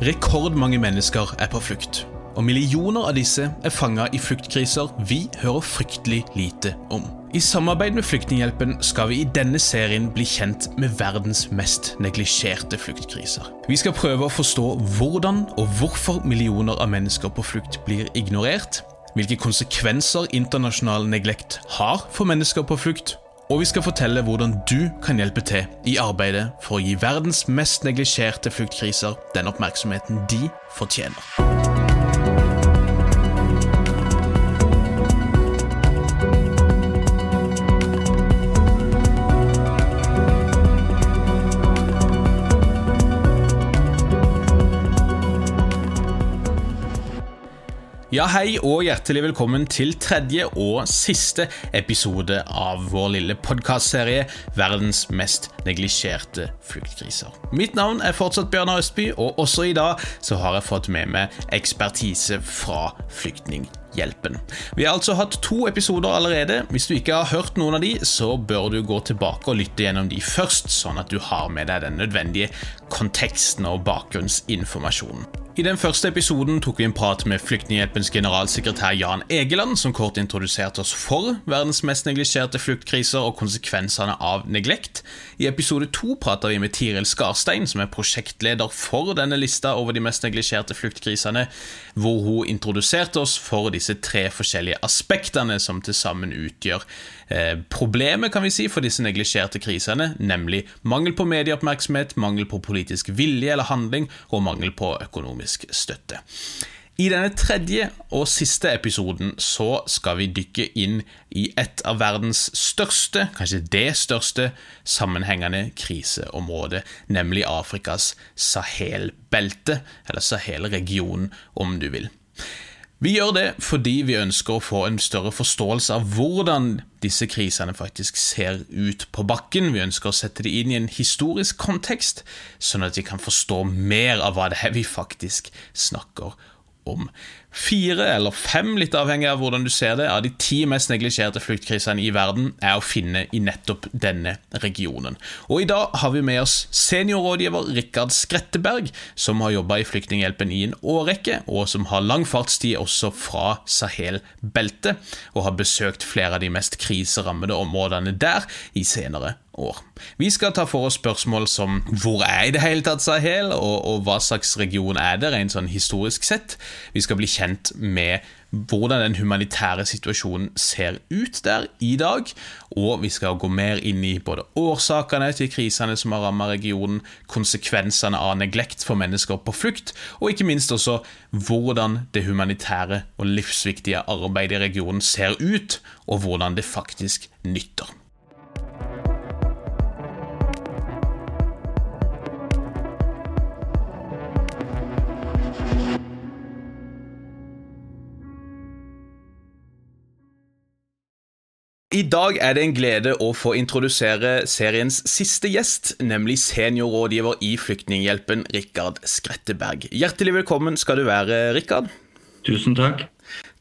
Rekordmange mennesker er på flukt, og millioner av disse er fanga i fluktkriser vi hører fryktelig lite om. I samarbeid med Flyktninghjelpen skal vi i denne serien bli kjent med verdens mest neglisjerte fluktkriser. Vi skal prøve å forstå hvordan og hvorfor millioner av mennesker på flukt blir ignorert, hvilke konsekvenser internasjonal neglekt har for mennesker på flukt, og vi skal fortelle hvordan du kan hjelpe til i arbeidet for å gi verdens mest neglisjerte fluktkriser den oppmerksomheten de fortjener. Ja, hei og hjertelig velkommen til tredje og siste episode av vår lille podkastserie 'Verdens mest neglisjerte fluktkriser'. Mitt navn er fortsatt Bjørnar Østby, og også i dag så har jeg fått med meg ekspertise fra Flyktninghjelpen. Vi har altså hatt to episoder allerede. Hvis du ikke har hørt noen av de, så bør du gå tilbake og lytte gjennom de først, sånn at du har med deg den nødvendige konteksten og bakgrunnsinformasjonen. I den første episoden tok vi en prat med Flyktninghjelpens generalsekretær Jan Egeland, som kort introduserte oss for verdens mest neglisjerte fluktkriser og konsekvensene av neglekt. I episode to prater vi med Tiril Skarstein, som er prosjektleder for denne lista over de mest neglisjerte fluktkrisene, hvor hun introduserte oss for disse tre forskjellige aspektene som til sammen utgjør problemet kan vi si, for disse neglisjerte krisene, nemlig mangel på medieoppmerksomhet, mangel på politisk vilje eller handling og mangel på økonomisk støtte. I denne tredje og siste episoden så skal vi dykke inn i et av verdens største, kanskje det største, sammenhengende kriseområde, nemlig Afrikas Sahel-belte, eller Sahel-regionen, om du vil. Vi gjør det fordi vi ønsker å få en større forståelse av hvordan disse krisene faktisk ser ut på bakken. Vi ønsker å sette det inn i en historisk kontekst, sånn at vi kan forstå mer av hva det er vi faktisk snakker om fire eller fem, litt avhengig av hvordan du ser det, av de ti mest neglisjerte fluktkrisene i verden er å finne i nettopp denne regionen. Og I dag har vi med oss seniorrådgiver Rikard Skretteberg, som har jobba i Flyktninghjelpen i en årrekke, og som har lang fartstid også fra Sahel-beltet, og har besøkt flere av de mest kriserammede områdene der i senere år. Vi skal ta for oss spørsmål som hvor er i det hele tatt Sahel, og, og hva slags region er det, rent sånn historisk sett. Vi skal bli kjent med hvordan den humanitære situasjonen ser ut der i dag, og vi skal gå mer inn i både årsakene til krisene som har rammet regionen, konsekvensene av neglekt for mennesker på flukt, og ikke minst også hvordan det humanitære og livsviktige arbeidet i regionen ser ut, og hvordan det faktisk nytter. I dag er det en glede å få introdusere seriens siste gjest, nemlig seniorrådgiver i Flyktninghjelpen, Rikard Skretteberg. Hjertelig velkommen skal du være, Rikard. Tusen takk.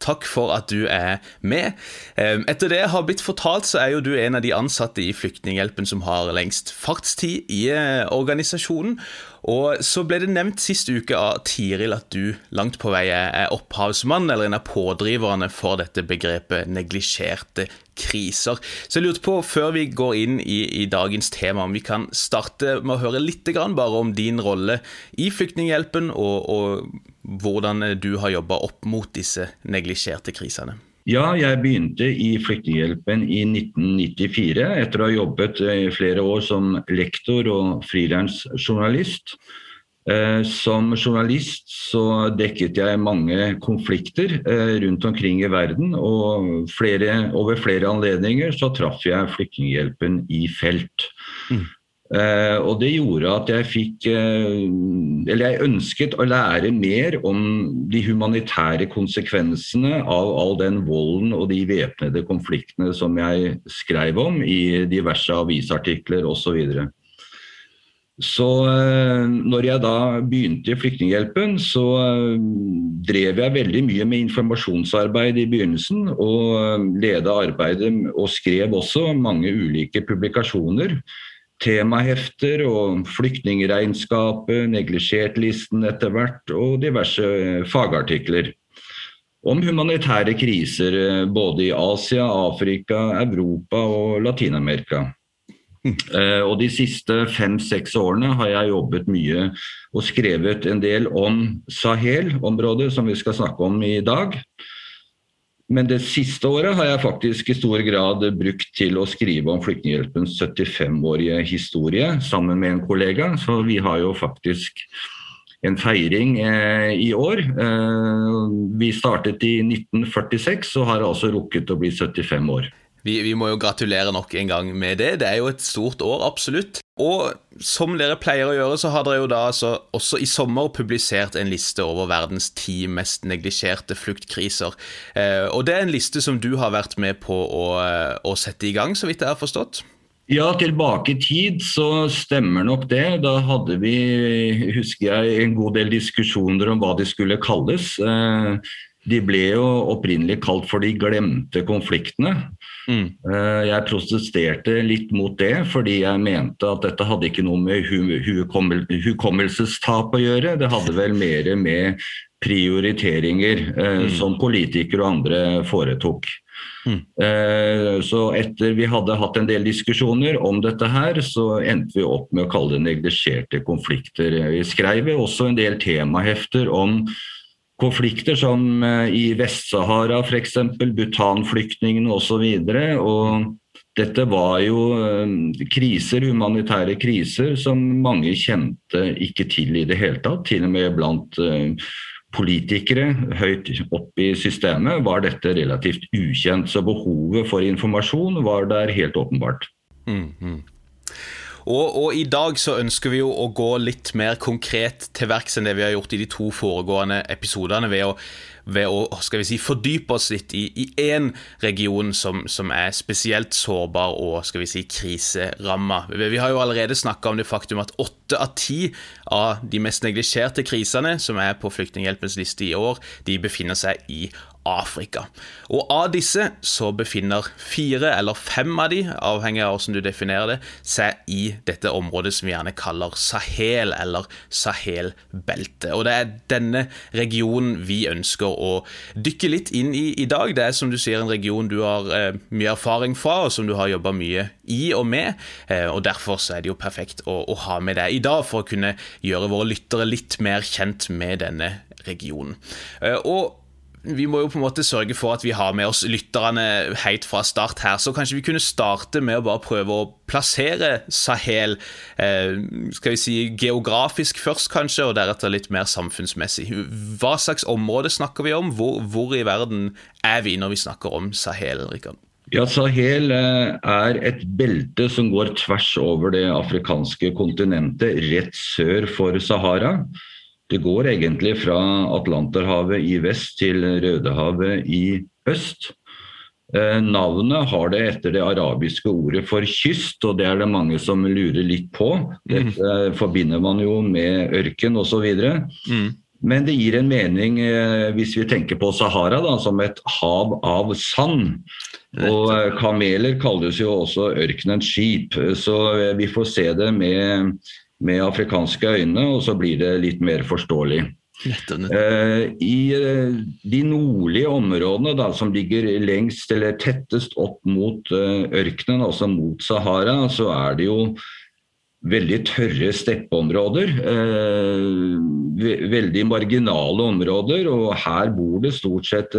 Takk for at du er med. Etter det jeg har blitt fortalt, så er jo du en av de ansatte i Flyktninghjelpen som har lengst fartstid i eh, organisasjonen. Og så ble det nevnt sist uke av Tiril at du langt på vei er opphavsmann, eller en av pådriverne for dette begrepet neglisjerte kriser. Så jeg lurte på, før vi går inn i, i, dagens tema, om vi kan starte med å høre litt bare om din rolle i Flyktninghjelpen, og, og hvordan du har jobba opp mot disse neglisjerte krisene. Ja, jeg begynte i Flyktninghjelpen i 1994 etter å ha jobbet i flere år som lektor og frilansjournalist. Eh, som journalist så dekket jeg mange konflikter eh, rundt omkring i verden. Og flere, over flere anledninger så traff jeg Flyktninghjelpen i felt. Mm. Uh, og det gjorde at jeg fikk uh, Eller jeg ønsket å lære mer om de humanitære konsekvensene av all den volden og de væpnede konfliktene som jeg skrev om i diverse avisartikler osv. Så, uh, når jeg da begynte i Flyktninghjelpen, så drev jeg veldig mye med informasjonsarbeid i begynnelsen. Og leda arbeidet og skrev også mange ulike publikasjoner temahefter og flyktningregnskapet, neglisjertlisten etter hvert, og diverse fagartikler om humanitære kriser både i Asia, Afrika, Europa og Latin-Amerika. Mm. Og De siste fem-seks årene har jeg jobbet mye og skrevet en del om Sahel-området, som vi skal snakke om i dag. Men det siste året har jeg faktisk i stor grad brukt til å skrive om Flyktninghjelpens 75-årige historie sammen med en kollega. Så vi har jo faktisk en feiring eh, i år. Eh, vi startet i 1946 og har altså rukket å bli 75 år. Vi, vi, må jo gratulere nok en gang med det. Det er jo et stort år, absolutt. Og som dere pleier å gjøre, så har dere jo da altså også i sommer publisert en liste over verdens ti mest neglisjerte fluktkriser. Eh, og det er en liste som du har vært med på å, eh, å sette i gang, så vidt jeg har forstått? Ja, tilbake i tid så stemmer nok det. Da hadde vi, husker jeg, en god del diskusjoner om hva de skulle kalles. Eh, de ble jo opprinnelig kalt for de glemte konfliktene. Mm. Eh, jeg protesterte litt mot det, fordi jeg mente at dette hadde ikke noe med hukommelsestap å gjøre. Det hadde vel mer med prioriteringer eh, mm. som politikere og andre foretok. Mm. Eh, så etter vi hadde hatt en del diskusjoner om dette her, så endte vi opp med å kalle det neglisjerte konflikter. Vi skrev også en del temahefter om konflikter som eh, i Vest-Sahara f.eks., Bhutan-flyktningene osv. Dette var jo eh, kriser, humanitære kriser som mange kjente ikke til i det hele tatt. Til og med blant eh, politikere høyt opp i systemet var dette relativt ukjent. Så behovet for informasjon var der helt åpenbart. Mm, mm. Og, og, i dag så ønsker vi jo å gå litt mer konkret til verks enn det vi har gjort i de to foregående episodene, ved å, ved å skal vi si, fordype oss litt i én region som, som, er spesielt sårbar og skal vi si, kriseramma. Vi har jo allerede snakka om det faktum at åtte av ti av de mest neglisjerte krisene som er på Flyktninghjelpens liste i år, de befinner seg i Afrika. Og av disse så befinner fire eller fem av de, avhengig av hvordan du definerer det, seg i dette området som vi gjerne kaller Sahel, eller Sahel-beltet. Og det er denne regionen vi ønsker å dykke litt inn i i dag. Det er som du sier en region du har eh, mye erfaring fra, og som du har jobba mye i og med. Eh, og derfor så er det jo perfekt å, å ha med deg i dag for å kunne gjøre våre lyttere litt mer kjent med denne regionen. Eh, og vi må jo på en måte sørge for at vi har med oss lytterne helt fra start her. Så kanskje vi kunne starte med å bare prøve å plassere Sahel eh, skal vi si geografisk først, kanskje, og deretter litt mer samfunnsmessig. Hva slags område snakker vi om? Hvor, hvor i verden er vi når vi snakker om Sahel? Rikard? Ja, Sahel eh, er et belte som går tvers over det afrikanske kontinentet, rett sør for Sahara. Det går egentlig fra Atlanterhavet i vest til Rødehavet i øst. Eh, navnet har det etter det arabiske ordet for kyst, og det er det mange som lurer litt på. Dette mm. forbinder man jo med ørken osv. Mm. Men det gir en mening eh, hvis vi tenker på Sahara da, som et hav av sand. Og eh, kameler kalles jo også ørkenens skip, så vi får se det med med afrikanske øyne, og så blir det litt mer forståelig. Uh, I uh, de nordlige områdene da, som ligger lengst eller tettest opp mot uh, ørkenen, altså mot Sahara, så er det jo veldig tørre steppeområder. veldig marginale områder, og her bor det stort sett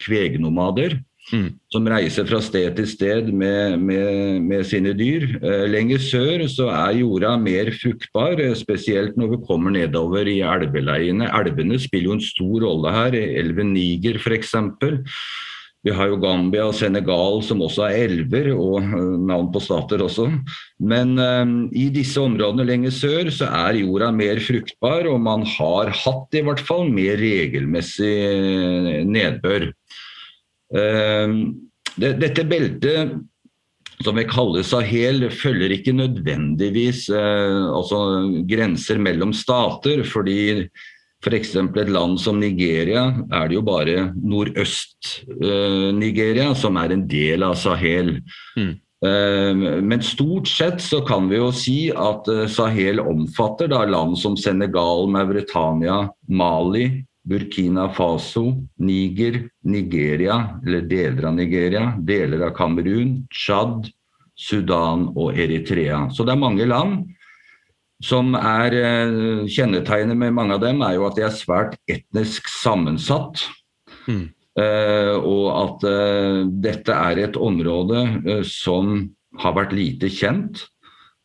kvegnomader. Mm. Som reiser fra sted til sted med, med, med sine dyr. Eh, lenger sør så er jorda mer fruktbar, eh, spesielt når vi kommer nedover i elveleiene. Elvene spiller jo en stor rolle her. Elven Niger f.eks. Vi har jo Gambia og Senegal som også er elver, og eh, navn på stater også. Men um, i disse områdene lenger sør så er jorda mer fruktbar, og man har hatt i hvert fall mer regelmessig nedbør. Ehm, dette beltet som vi kaller Sahel, følger ikke nødvendigvis eh, altså grenser mellom stater. fordi F.eks. et land som Nigeria er det jo bare Nordøst-Nigeria eh, som er en del av Sahel. Mm. Men stort sett så kan vi jo si at Sahel omfatter da land som Senegal, Mauritania, Mali, Burkina Faso, Niger, Nigeria, eller deler av Nigeria, deler av Kamerun, Tsjad, Sudan og Eritrea. Så det er mange land som er Kjennetegnet med mange av dem er jo at de er svært etnisk sammensatt. Mm. Eh, og at eh, dette er et område eh, som har vært lite kjent.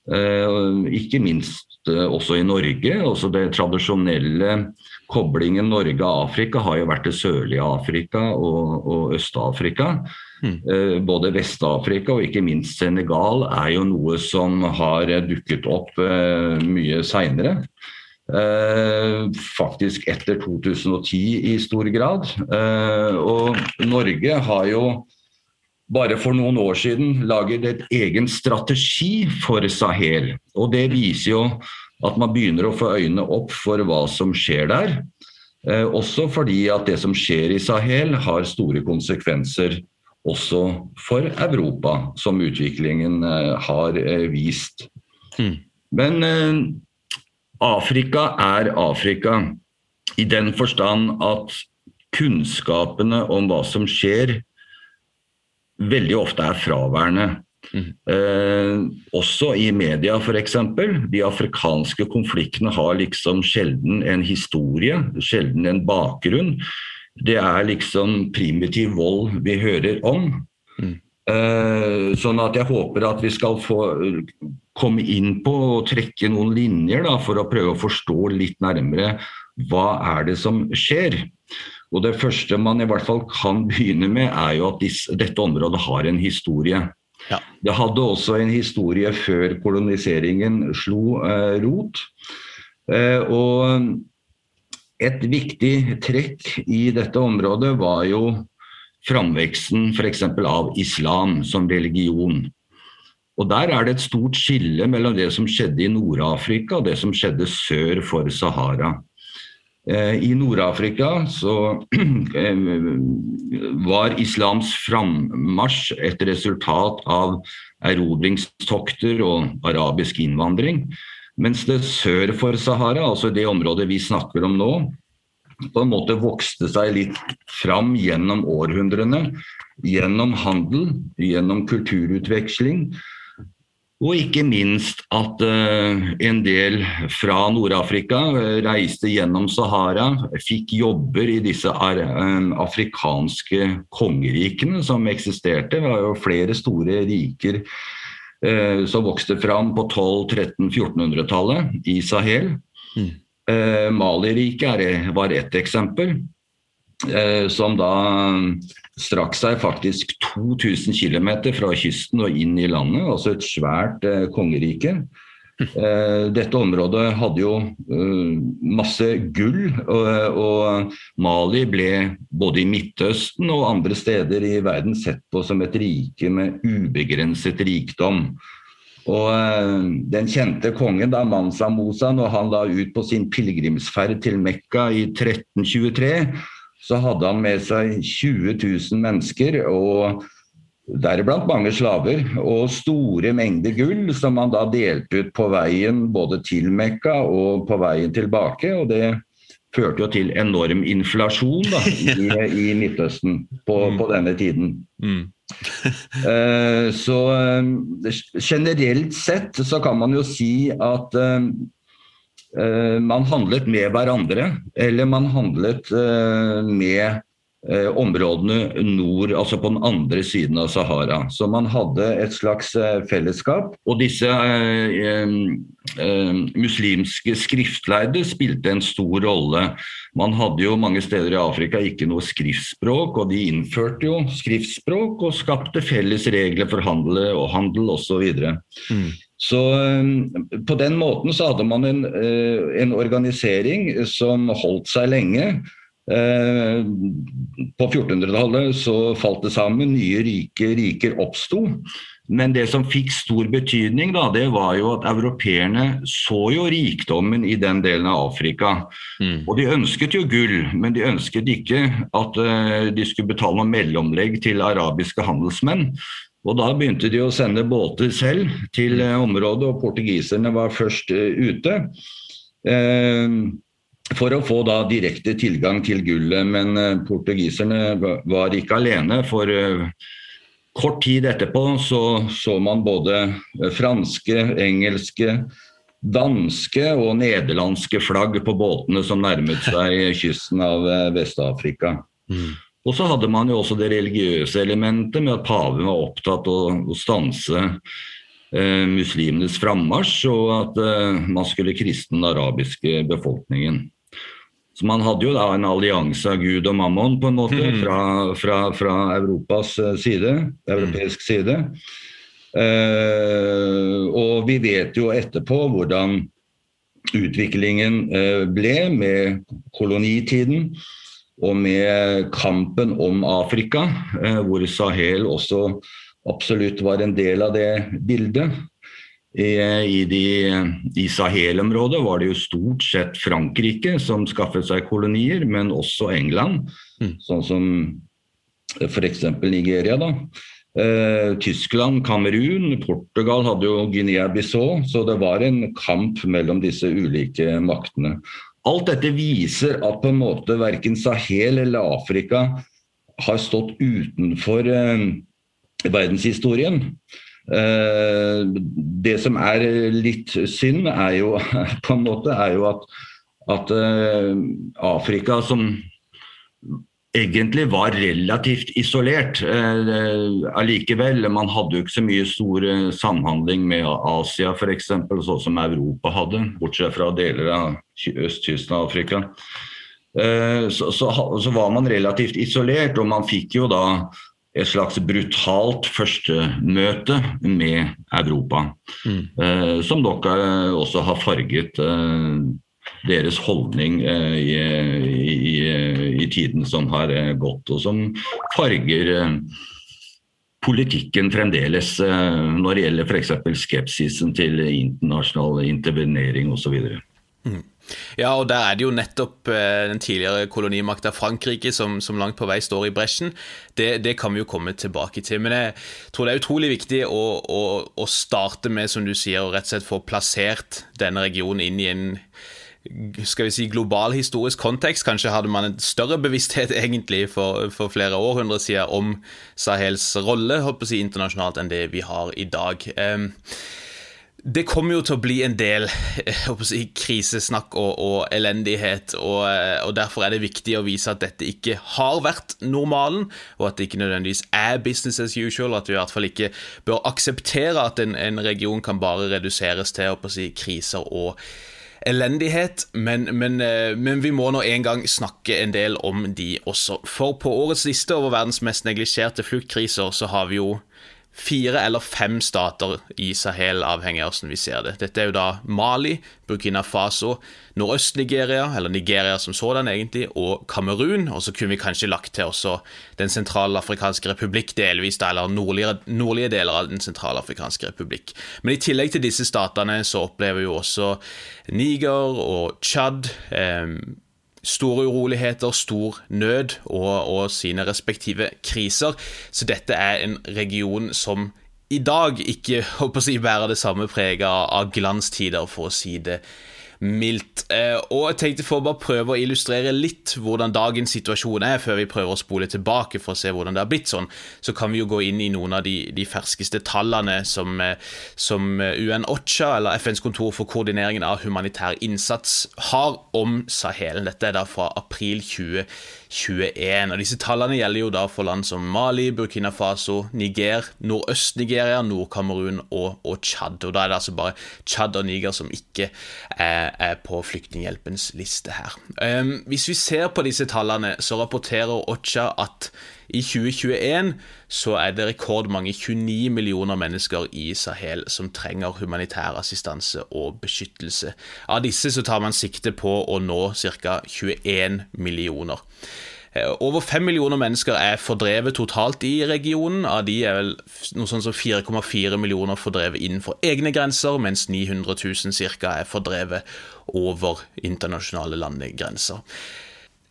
Ikke minst også i Norge. Også det tradisjonelle koblingen Norge-Afrika har jo vært det sørlige Afrika og, og Øst-Afrika. Mm. Både Vest-Afrika og ikke minst Senegal er jo noe som har dukket opp mye seinere. Eh, faktisk etter 2010 i stor grad. Eh, og Norge har jo bare for noen år siden laget et egen strategi for Sahel. Og det viser jo at man begynner å få øynene opp for hva som skjer der. Eh, også fordi at det som skjer i Sahel har store konsekvenser også for Europa, som utviklingen har vist. Mm. Men Afrika er Afrika i den forstand at kunnskapene om hva som skjer, veldig ofte er fraværende. Mm. Eh, også i media f.eks. De afrikanske konfliktene har liksom sjelden en historie, sjelden en bakgrunn. Det er liksom primitiv vold vi hører om. Mm. Eh, sånn at jeg håper at vi skal få komme inn på og trekke noen linjer da, for å prøve å forstå litt nærmere hva er det som skjer. Og Det første man i hvert fall kan begynne med, er jo at disse, dette området har en historie. Ja. Det hadde også en historie før koloniseringen slo eh, rot. Eh, og et viktig trekk i dette området var jo framveksten f.eks. av islam som religion. Og Der er det et stort skille mellom det som skjedde i Nord-Afrika og det som skjedde sør for Sahara. Eh, I Nord-Afrika så eh, var islams frammarsj et resultat av erobringstokter og arabisk innvandring. Mens det sør for Sahara, altså det området vi snakker om nå, på en måte vokste seg litt fram gjennom århundrene. Gjennom handel, gjennom kulturutveksling og ikke minst at uh, en del fra Nord-Afrika uh, reiste gjennom Sahara, fikk jobber i disse uh, afrikanske kongerikene som eksisterte. Det var jo flere store riker som vokste fram på 1200-, 1300-, 1400-tallet i Sahel. Mm. Mali-riket var ett eksempel, som da strakk seg faktisk 2000 km fra kysten og inn i landet, altså et svært eh, kongerike. Eh, dette området hadde jo eh, masse gull, og, og, Mali ble både i Midtøsten og andre steder i verden sett på som et rike med ubegrenset rikdom. Og eh, Den kjente kongen da, Mansa Mosa, når han la ut på sin pilegrimsferd til Mekka i 1323, så hadde han med seg 20 000 mennesker, og deriblant mange slaver, og store mengder gull som han da delte ut på veien både til Mekka og på veien tilbake. og det førte jo til enorm inflasjon da, i, i Midtøsten på, mm. på, denne tiden. Mm. uh, så uh, generelt sett så kan man jo si at uh, man handlet med hverandre, eller man handlet eh, med eh, områdene nord, altså på den andre siden av Sahara. Så man hadde et slags fellesskap. Og disse eh, eh, muslimske skriftlærde spilte en stor rolle. Man hadde jo mange steder i Afrika ikke noe skriftspråk, og de innførte jo skriftspråk og skapte felles regler for handel og handel osv. Så eh, på den måten så hadde man en, eh, en organisering som holdt seg lenge. Eh, på 1400-tallet så falt det sammen, nye rike riker oppsto. Men det som fikk stor betydning, da, det var jo at europeerne så jo rikdommen i den delen av Afrika. Mm. Og de ønsket jo gull, men de ønsket ikke at uh, de skulle betale noe mellomlegg til arabiske handelsmenn. Og Da begynte de å sende båter selv til eh, området, og portugiserne var først eh, ute. Eh, for å få da direkte tilgang til gullet, men portugiserne var ikke alene. For kort tid etterpå så, så man både franske, engelske, danske og nederlandske flagg på båtene som nærmet seg kysten av Vest-Afrika. Mm. Og så hadde man jo også det religiøse elementet med at paven var opptatt av å stanse eh, muslimenes frammarsj, og at eh, man skulle kristne den arabiske befolkningen. Så man hadde jo da en allianse av Gud og mammon på en måte mm. fra, fra, fra Europas eh, side, europeisk side. Eh, og vi vet jo etterpå hvordan utviklingen eh, ble med kolonitiden og med kampen om Afrika, eh, hvor Sahel også absolutt var en del av det bildet. I, de, i Sahel-området var det jo stort sett Frankrike som skaffet seg kolonier, men også England, mm. sånn som f.eks. Nigeria. da. Eh, Tyskland, Kamerun, Portugal hadde jo Guinea-Bissau, så det var en kamp mellom disse ulike maktene. Alt dette viser at på en måte verken Sahel eller Afrika har stått utenfor eh, verdenshistorien. Eh, det som er litt synd, er jo på en måte jo at, at eh, Afrika, som egentlig var relativt isolert eh, allikevel. Man hadde jo ikke så mye stor eh, samhandling med Asia f.eks., sånn som Europa hadde, bortsett fra deler av østkysten av Afrika. Eh, så, så, så, var man relativt isolert, og man fikk jo da et slags brutalt førstemøte med Europa. Mm. Eh, som nok eh, også har farget deres holdning eh, i, i, i, tiden som har eh, gått, og som farger eh, politikken fremdeles når det gjelder f.eks. skepsisen til internasjonal intervenering osv. Mm. Ja, og der er det jo nettopp den tidligere kolonimakta Frankrike som, som, langt på vei står i bresjen. Det, det, kan vi jo komme tilbake til. Men jeg tror det er utrolig viktig å, å, å starte med, som du sier, å rett og slett få plassert denne regionen inn i en skal vi si, global historisk kontekst. Kanskje hadde man en større bevissthet egentlig for, for flere århundrer siden om Sahels rolle håper jeg, internasjonalt enn det vi har i dag. Det kommer jo til å bli en del si, krisesnakk og, og elendighet, og, og, derfor er det viktig å vise at dette ikke har vært normalen, og at det ikke nødvendigvis er business as usual, og at vi i hvert fall ikke bør akseptere at en, en region kan bare reduseres til si, kriser og elendighet, men, men, eh, men, vi må nå en gang snakke en del om de også. For på årets liste over verdens mest neglisjerte fluktkriser så har vi jo fire eller fem stater i Sahel, avhengig av hvordan vi ser det. Dette er jo da Mali, Burkina Faso, Nordøst-Nigeria, eller Nigeria som sådan egentlig, og Kamerun. Og så kunne vi kanskje lagt til også Den sentralafrikanske republikk delvis, da, eller nordlige, nordlige deler av Den sentralafrikanske republikk. Men i tillegg til disse statene så opplever jo også Niger og Tsjad. Eh, store uroligheter, stor nød og, og, sine respektive kriser. Så dette er en region som i dag ikke håper å si, bærer det samme preget av glanstider, for å si det mildt. Eh, og jeg tenkte for å bare prøve å illustrere litt hvordan dagens situasjon er, før vi prøver å spole tilbake for å se hvordan det har blitt sånn, så kan vi jo gå inn i noen av de, de ferskeste tallene som, eh, som UN-OCHA, eller FNs kontor for koordineringen av humanitær innsats, har om Sahelen. Dette er da fra april 2020. 21. Og Disse tallene gjelder jo da for land som Mali, Burkina Faso, Niger, Nordøst-Nigeria, Nord-Kamerun og, og Tsjad. Og Da er det altså bare Tsjad og Niger som ikke er, er på Flyktninghjelpens liste her. Um, hvis vi ser på disse tallene, så rapporterer Ocha at i 2021 så er det rekordmange 29 millioner mennesker i Sahel som trenger humanitær assistanse og beskyttelse. Av disse så tar man sikte på å nå ca. 21 millioner. Eh, over 5 millioner mennesker er fordrevet totalt i regionen. Av de er vel noe sånn som 4,4 millioner fordrevet innenfor egne grenser, mens 900 000 ca. er fordrevet over internasjonale landegrenser.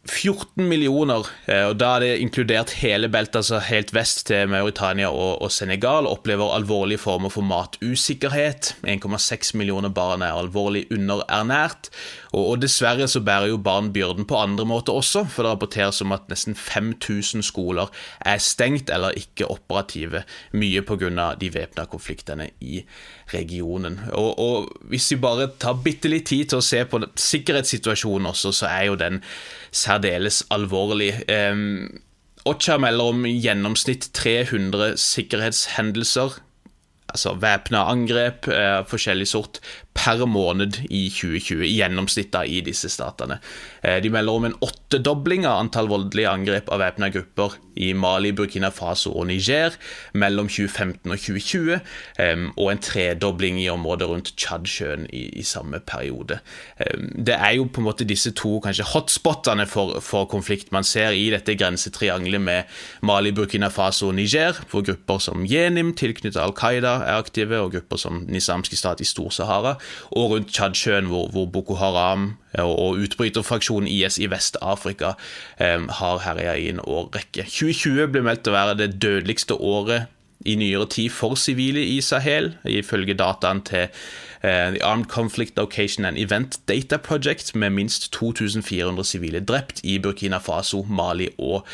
14 millioner, eh, og da er det inkludert hele beltet, altså helt vest til Mauritania og, og Senegal, opplever alvorlige former for matusikkerhet. 1,6 millioner barn er alvorlig underernært. Og, og, dessverre så bærer jo barn byrden på andre måter også, for det rapporteres om at nesten 5000 skoler er stengt eller ikke operative, mye pga. de væpna konfliktene i regionen. Og, og hvis vi bare tar bitte litt tid til å se på sikkerhetssituasjonen også, så er jo den særdeles alvorlig. Um, Ocha melder om gjennomsnitt 300 sikkerhetshendelser altså væpna angrep av eh, forskjellig sort per måned i 2020, i gjennomsnitt i disse statene. Eh, de melder om en åttedobling av antall voldelige angrep av væpna grupper i Mali, Burkina Faso og Niger mellom 2015 og 2020, og en tredobling i området rundt Tsjadsjøen i, i, samme periode. Det er jo på en måte disse to kanskje hotspotene for, for konflikt man ser i dette grensetriangelet med Mali, Burkina Faso og Niger, hvor grupper som Jenim tilknyttet Al Qaida er aktive, og grupper som Den islamske stat i Stor-Sahara, og rundt Tsjadsjøen, hvor, hvor, Boko Haram og, og utbryterfraksjonen IS i Vest-Afrika eh, har herja i en årrekke. 2020 ble meldt å være det dødeligste året i nyere tid for sivile i Sahel, ifølge dataen til uh, The Armed Conflict Location and Event Data Project, med minst 2400 sivile drept i Burkina Faso, Mali og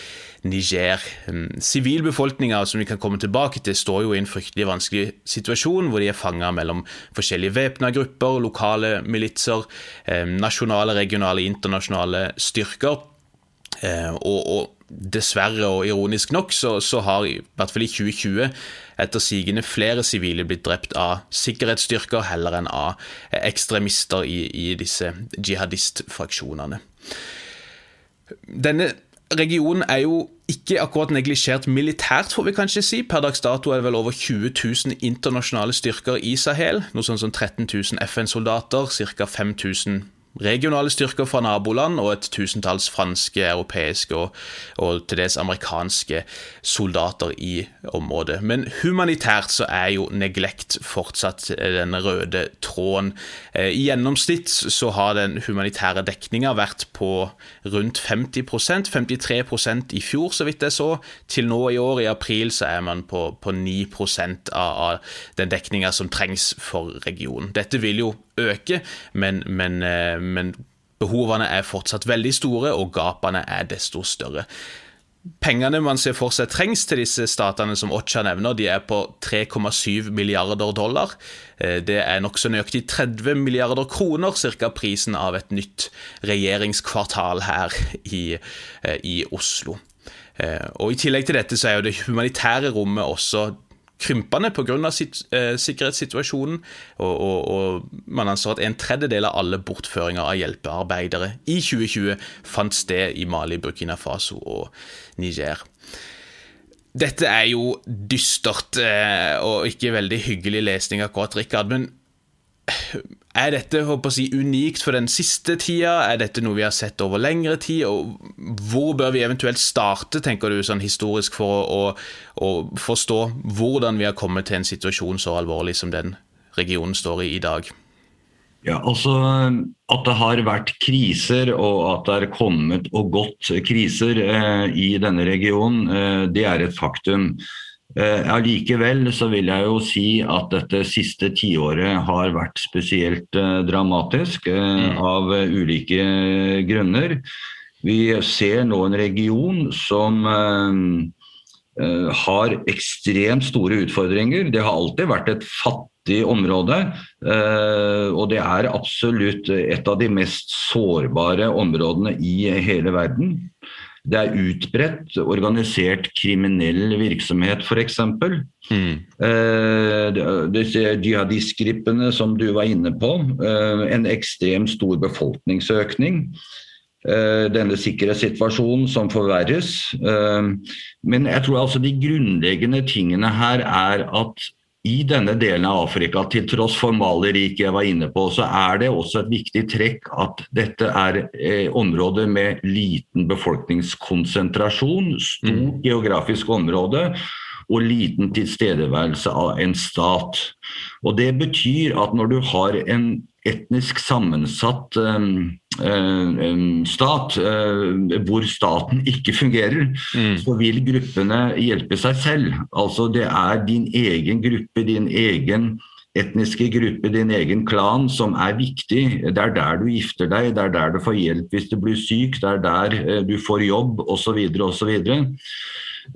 Niger. Mm, sivilbefolkninga, som vi kan komme tilbake til, står jo i en fryktelig vanskelig situasjon, hvor de er fanga mellom forskjellige væpna grupper, lokale militser, um, nasjonale, regionale, internasjonale styrker. Uh, og, og dessverre og ironisk nok, så, så, har i hvert fall i 2020 etter sigende flere sivile blitt drept av sikkerhetsstyrker heller enn av ekstremister i, i disse jihadistfraksjonene. Denne regionen er jo ikke akkurat neglisjert militært, får vi kanskje si. Per dags dato er det vel over 20 000 internasjonale styrker i Sahel. Noe sånn som 13 000 FN-soldater, ca. 5000 regionale styrker fra naboland og et tusentalls franske, europeiske og, og, til dels amerikanske soldater i området. Men humanitært så er jo neglekt fortsatt den røde tråden. Eh, I gjennomsnitt så har den humanitære dekninga vært på rundt 50% 53% i fjor, så vidt jeg så. Til nå i år, i april, så er man på, på 9 av, av den dekninga som trengs for regionen. Dette vil jo øke, men, men, eh, men behovene er fortsatt veldig store, og gapene er desto større. Pengene man ser for seg trengs til disse statene som Ocha nevner, de er på 3,7 milliarder dollar. Eh, det er nokså nøyaktig 30 milliarder kroner, ca. prisen av et nytt regjeringskvartal her i, eh, i Oslo. Og I tillegg til dette så er jo det humanitære rommet også krympende pga. Eh, sikkerhetssituasjonen. Og, og, og, man anser at en tredjedel av alle bortføringer av hjelpearbeidere i 2020 fant sted i Mali, Burkina Faso og Niger. Dette er jo dystert eh, og ikke veldig hyggelig lesning akkurat, Rikard. Men er dette håper jeg, unikt for den siste tida? Er dette noe vi har sett over lengre tid? Og hvor bør vi eventuelt starte, tenker du, sånn historisk, for å, å, forstå hvordan vi har kommet til en situasjon så alvorlig som den regionen står i i dag? Ja, altså At det har vært kriser og at det er kommet og gått kriser eh, i denne regionen, eh, det er et faktum. Eh, allikevel så vil jeg jo si at dette siste tiåret har vært spesielt eh, dramatisk eh, mm. av ulike grunner. Vi ser nå en region som har ekstremt store utfordringer. Det har alltid vært et fattig område, og det er absolutt et av de mest sårbare områdene i hele verden. Det er utbredt organisert kriminell virksomhet, f.eks. Mm. Eh, disse jihadistgruppene som du var inne på. Eh, en ekstremt stor befolkningsøkning. Eh, denne sikkerhetssituasjonen som forverres. Eh, men jeg tror altså de grunnleggende tingene her er at i denne delen av Afrika, til tross for maleriket jeg var inne på, så er det også et viktig trekk at dette er eh, områder med liten befolkningskonsentrasjon, stort mm. geografisk område og liten tilstedeværelse av en stat. Og Det betyr at når du har en etnisk sammensatt um, um, stat, uh, hvor staten ikke fungerer, mm. så vil gruppene hjelpe seg selv. Altså Det er din egen gruppe, din egen etniske gruppe, din egen klan, som er viktig. Det er der du gifter deg, det er der du får hjelp hvis du blir syk, det er der uh, du får jobb osv. osv.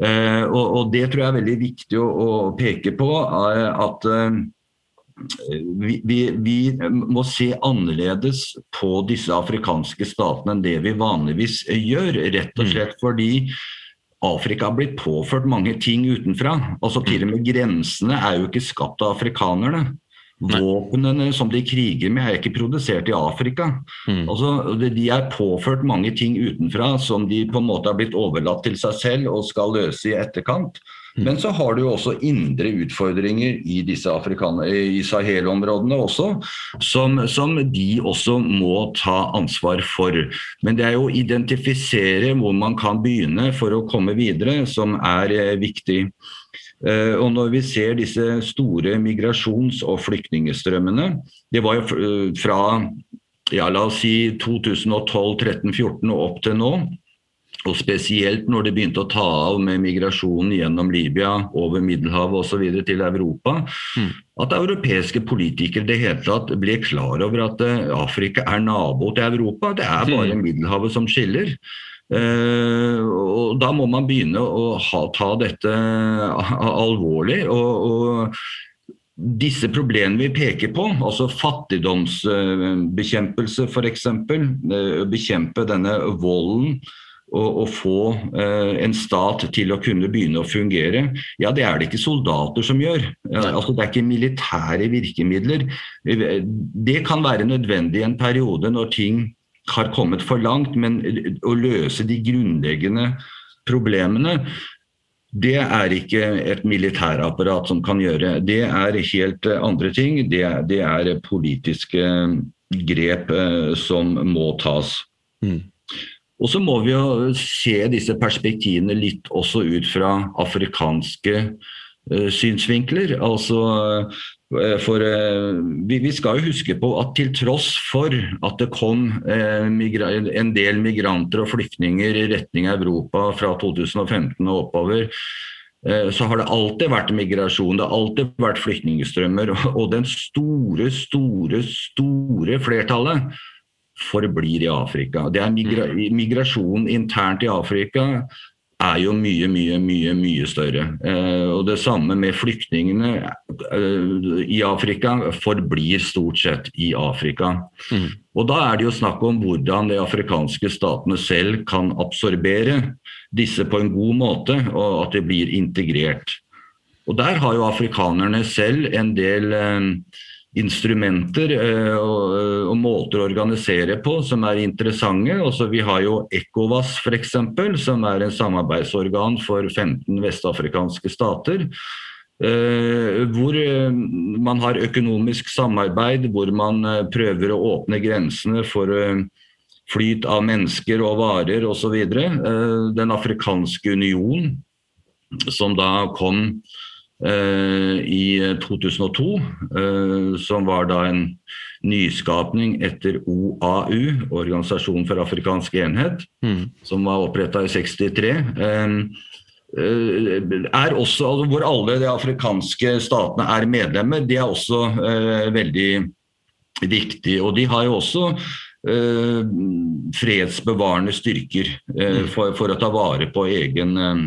Uh, og, og det tror jeg er veldig viktig å, å peke på. At uh, vi, vi, vi, må se annerledes på disse afrikanske statene enn det vi vanligvis gjør. Rett og mm. slett fordi Afrika har blitt påført mange ting utenfra. Altså Til og med grensene er jo ikke skapt av afrikanerne. Våpnene som de kriger med, er ikke produsert i Afrika. Mm. Altså, de er påført mange ting utenfra som de på en måte har blitt overlatt til seg selv og skal løse i etterkant. Mm. Men så har du også indre utfordringer i disse i Sahel-områdene også, som, som, de også må ta ansvar for. Men det er jo å identifisere hvor man kan begynne for å komme videre, som er eh, viktig. Uh, og når vi ser disse store migrasjons- og flyktningstrømmene Det var jo eh, fra ja, la oss si 2012, 13, 14 og opp til nå. Og spesielt når det begynte å ta av med migrasjonen gjennom Libya, over Middelhavet osv. til Europa. Mm. At europeiske politikere det hele tatt ble klar over at eh, Afrika er nabo til Europa. Det er bare mm. Middelhavet som skiller. Uh, og Da må man begynne å ha, ta dette alvorlig. og, og disse problemene vi peker på, altså fattigdomsbekjempelse f.eks., bekjempe denne volden å, få eh, en stat til å kunne begynne å fungere, ja det er det ikke soldater som gjør. Altså, det er ikke militære virkemidler. Det kan være nødvendig i en periode når ting har kommet for langt, men å løse de grunnleggende problemene det er ikke et militærapparat som kan gjøre. Det er helt andre ting. Det, det er politiske grep eh, som må tas. Mm. Og så må vi jo se disse perspektivene litt også ut fra afrikanske uh, synsvinkler. Altså uh, for uh, vi, vi, skal jo huske på at til tross for at det kom en del migranter og flyktninger i retning Europa fra 2015 og oppover, så har det alltid vært migrasjon, det har alltid vært flyktningstrømmer. Og den store, store, store flertallet forblir i Afrika. Det er migra mm. Migrasjonen internt i Afrika er jo mye, mye, mye mye større. Eh, og Det samme med flyktningene eh, i Afrika forblir stort sett i Afrika. Mm. Og Da er det jo snakk om hvordan de afrikanske statene selv kan absorbere disse på en god måte, og at de blir integrert. Og Der har jo afrikanerne selv en del eh, instrumenter eh, og, eh, og, måter å organisere på som er interessante. Også vi har jo ECOWAS f.eks., som er en samarbeidsorgan for 15 vestafrikanske stater. Uh, hvor man har økonomisk samarbeid, hvor man prøver å åpne grensene for flyt av mennesker og varer osv. Den afrikanske union, som da kom Eh, i 2002, eh, som var da en nyskapning etter OAU, Organisasjonen for afrikansk enhet, mm. som var oppretta i 63. Eh, er også, altså, hvor alle de afrikanske statene er medlemmer, det er også veldig viktig. Og de har jo også fredsbevarende styrker uh, for, for, å ta vare på egen uh,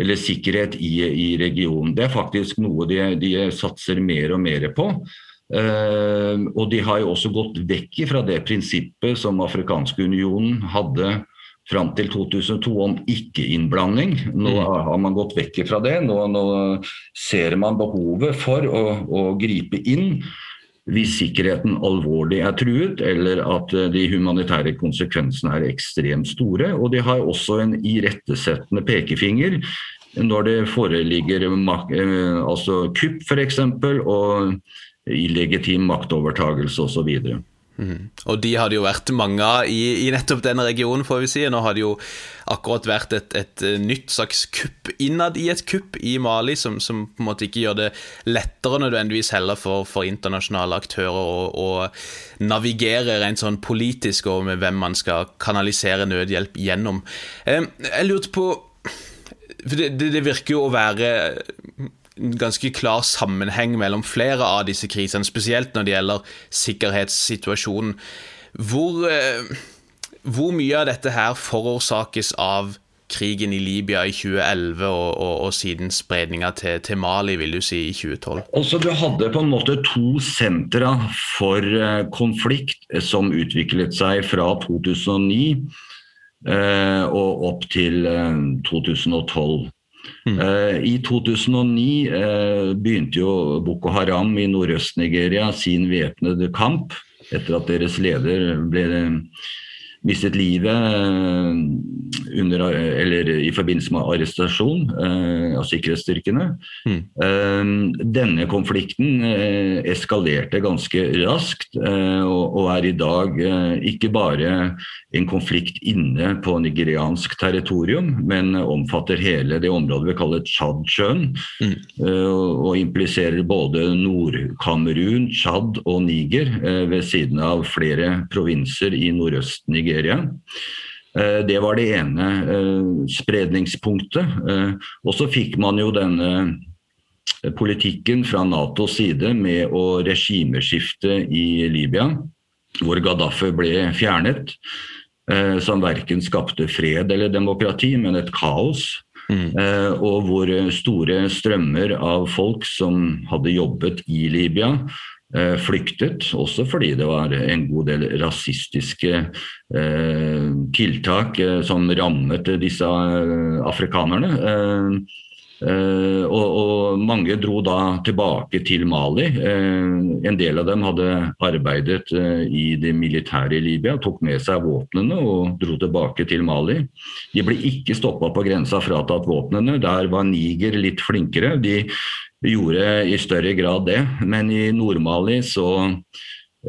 eller sikkerhet i, i, regionen. Det er faktisk noe de, de satser mer og mer på. Uh, og de har jo også gått vekk fra det prinsippet som Afrikanske unionen hadde fram til 2002 om ikke-innblanding. Nå mm. har man gått vekk fra det. Nå, nå ser man behovet for å, å, gripe inn hvis sikkerheten alvorlig er truet, eller at eh, de humanitære konsekvensene er ekstremt store. Og de har også en irettesettende pekefinger når det foreligger eh, altså kupp f.eks. og illegitim maktovertagelse osv. Mm. Og de hadde jo vært mange av i, i, nettopp denne regionen, får vi si. Nå har det jo akkurat vært et, et, nytt slags kupp innad i et kupp i Mali, som, som, på en måte ikke gjør det lettere nødvendigvis heller for, for internasjonale aktører å, å navigere rent sånn politisk og med hvem man skal kanalisere nødhjelp gjennom. Eh, jeg lurte på for det, det, det virker jo å være en ganske klar sammenheng mellom flere av disse krisene, spesielt når det gjelder sikkerhetssituasjonen. Hvor, eh, hvor mye av dette her forårsakes av krigen i Libya i 2011 og, og, og siden spredninga til, til, Mali, vil du si, i 2012? Også du hadde på en måte to sentra for eh, konflikt som utviklet seg fra 2009 eh, og opp til 2012. Mm. Eh, I 2009 uh, eh, begynte jo Boko Haram i Nordøst-Nigeria sin væpnede kamp etter at deres leder ble mistet livet eh, under, eller i forbindelse med arrestasjon eh, av sikkerhetsstyrkene. Mm. Eh, denne konflikten eskalerte ganske raskt, og, er i dag ikke bare en konflikt inne på nigeriansk territorium, men omfatter hele det området vi kaller Tsjadsjøen, mm. og impliserer både Nord-Kamerun, Tsjad og Niger, ved siden av flere provinser i nordøst-Nigeria. Nigeria. Eh, det var det ene eh, spredningspunktet. Eh, og så fikk man jo denne politikken fra Natos side med å regimeskifte i Libya, hvor Gaddafi ble fjernet. Som verken skapte fred eller demokrati, men et kaos. Mm. Og hvor store strømmer av folk som hadde jobbet i Libya, flyktet, også fordi det var en god del rasistiske eh, tiltak eh, som rammet disse eh, afrikanerne. Eh, eh, og, og, mange dro da tilbake til Mali. en del av dem hadde arbeidet i det militære i Libya, tok med seg våpnene og dro tilbake til Mali. De ble ikke stoppa på grensa, fratatt våpnene. Der var Niger litt flinkere. De gjorde i større grad det. Men i Nord-Mali så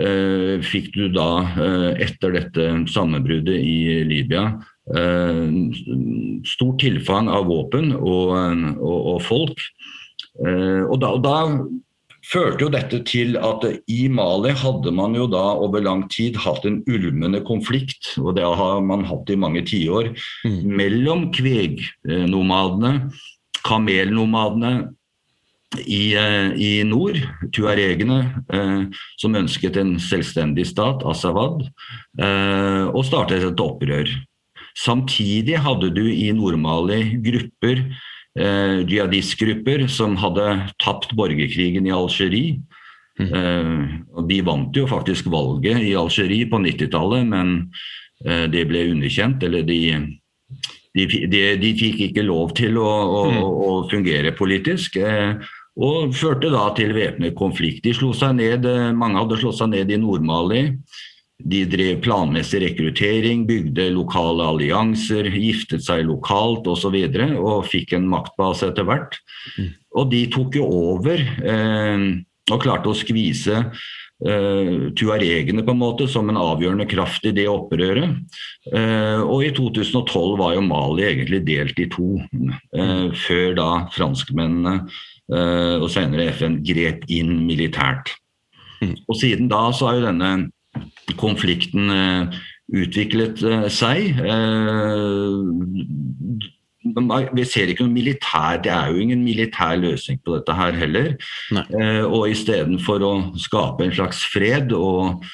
eh, fikk du da, uh, etter dette sammenbruddet i Libya, uh, stort tilfang av våpen og, og, og folk. og da, og da førte jo dette til at i Mali hadde man jo da over lang tid hatt en ulmende konflikt, og det har man hatt i mange tiår, mm. mellom kvegnomadene, kamelnomadene i, eh, i nord, tuaregene, eh, som ønsket en selvstendig stat, Asawad, eh, og startet et opprør. Samtidig hadde du i Nord-Mali grupper, eh, jihadistgrupper, som hadde tapt borgerkrigen i Algerie. Mm. Eh, de vant jo faktisk valget i Algerie på 90-tallet, men eh, det ble underkjent. Eller de, de, de, de, fikk ikke lov til å, å, mm. å fungere politisk. Eh, og førte da til væpnet konflikt. De slo seg ned, eh, mange hadde slått seg ned i Nord-Mali. De drev planmessig rekruttering, bygde lokale allianser, giftet seg lokalt osv. Og, så og fikk en maktbase etter hvert. Mm. Og de tok jo over eh, og klarte å skvise eh, tuaregene på en måte som en avgjørende kraft i det opprøret. Eh, og i 2012 var jo Mali egentlig delt i to, eh, før da franskmennene og senere FN grep inn militært. Mm. Og Siden da så har jo denne konflikten eh, utviklet eh, seg. Vi ser ikke noe militær, Det er jo ingen militær løsning på dette her heller. Nei. Og istedenfor å skape en slags fred og,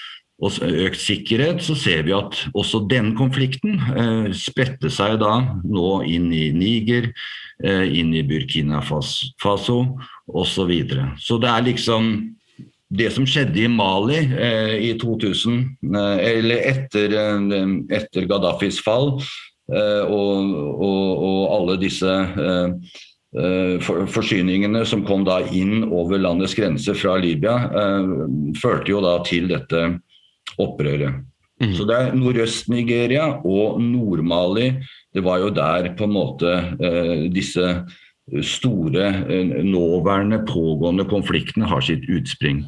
og, økt sikkerhet, så ser vi at også den konflikten eh, spredte seg da nå inn i Niger, Eh, inn i Burkina Faso osv. Så, videre. så det er liksom det som skjedde i Mali eh, i 2000, eh, eller etter, eh, etter Gaddafis fall, eh, og, og, og, alle disse for, forsyningene som kom da inn over landets grenser fra Libya, førte jo da til dette opprøret. Mm. Så det er Nordøst-Nigeria og Nord-Mali det var jo der på en måte eh, disse store, eh, nåværende, pågående konfliktene har sitt utspring.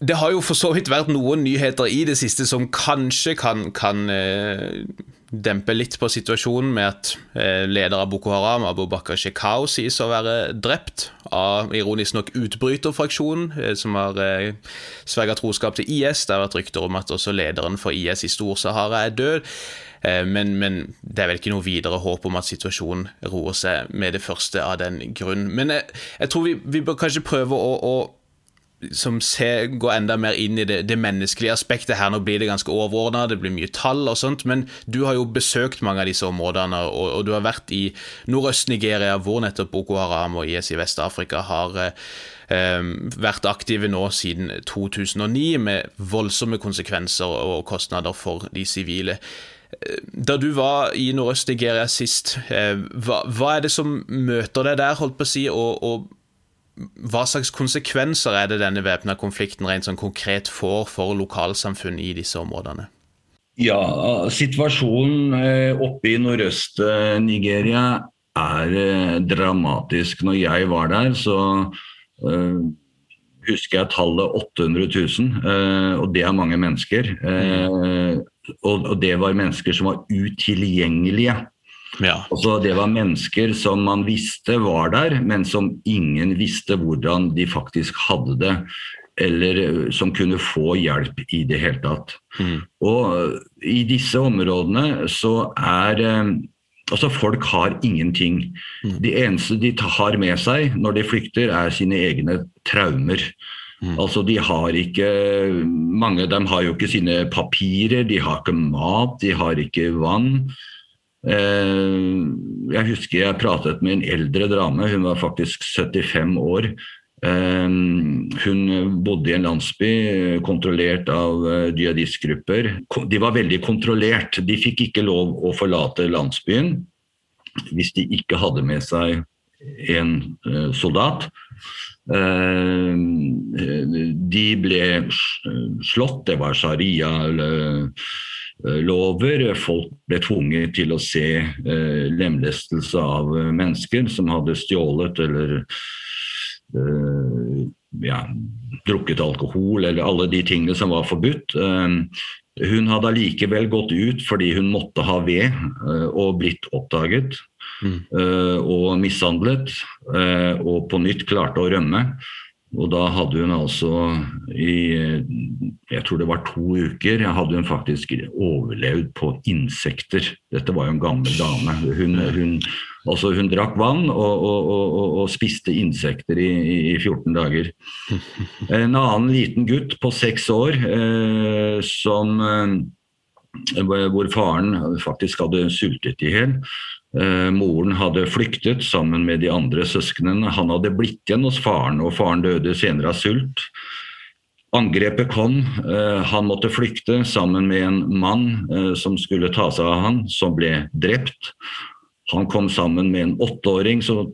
Det har jo for så vidt vært noen nyheter i det siste som kanskje kan, kan eh, dempe litt på situasjonen med at eh, leder av Boko Haram, Abu Bakar Shekau, sies å være drept av ironisk nok utbryterfraksjonen eh, som har eh, sverga troskap til IS. Det har vært rykter om at også lederen for IS i Stor-Sahara er død. Eh, men, men, det er vel ikke noe videre håp om at situasjonen roer seg med det første av den grunn. Men jeg, jeg tror vi, vi, bør kanskje prøve å, å som ser, går enda mer inn i det, det, menneskelige aspektet her. Nå blir det ganske overordna, det blir mye tall og sånt, men du har jo besøkt mange av disse områdene, og, og du har vært i Nordøst-Nigeria, hvor nettopp Boko Haram og IS i Vest-Afrika har eh, vært aktive nå siden 2009, med voldsomme konsekvenser og kostnader for de sivile. Da du var i Nordøst-Nigeria sist, eh, hva, hva, er det som møter deg der, holdt på å si, og, og hva slags konsekvenser er det denne væpna konflikten rent sånn konkret får for lokalsamfunn i disse områdene? Ja, Situasjonen eh, oppe i Nordøst-Nigeria er eh, dramatisk. Når jeg var der, så uh, husker jeg tallet 800 000, uh, og det er mange mennesker. Uh, og, og det var mennesker som var utilgjengelige. Ja. Altså, det var mennesker som man visste var der, men som ingen visste hvordan de faktisk hadde det. Eller som kunne få hjelp i det hele tatt. Mm. Og i disse områdene så er Altså, folk har ingenting. Mm. Det eneste de har med seg når de flykter, er sine egne traumer. Mm. Altså, de har ikke Mange av dem har jo ikke sine papirer, de har ikke mat, de har ikke vann. Eh, jeg husker jeg pratet med en eldre dame, hun var faktisk 75 år. Eh, hun bodde i en landsby kontrollert av eh, jihadistgrupper. De var veldig kontrollert. De fikk ikke lov å forlate landsbyen hvis de ikke hadde med seg en soldat. De ble slått, det var sharia eller Eh, lover. Folk ble tvunget til å se eh, lemlestelse av eh, mennesker som hadde stjålet eller eh, ja, drukket alkohol, eller alle de tingene som var forbudt. Eh, hun hadde allikevel gått ut fordi hun måtte ha ved eh, og blitt oppdaget mm. og mishandlet, og på nytt klarte å rømme. Og da hadde hun altså i jeg tror det var to uker hadde hun faktisk overlevd på insekter. Dette var jo en gammel dame. Hun, hun, altså hun drakk vann og, og, og, og spiste insekter i, i, 14 dager. En annen liten gutt på seks år eh, som eh, hvor faren faktisk hadde sultet i hjel. Eh, moren hadde flyktet sammen med de andre søsknene. Han hadde blitt igjen hos faren, og faren døde senere av sult. Angrepet kom. Eh, han måtte flykte sammen med en mann eh, som skulle ta seg av han, som ble drept. Han kom sammen med en åtteåring, så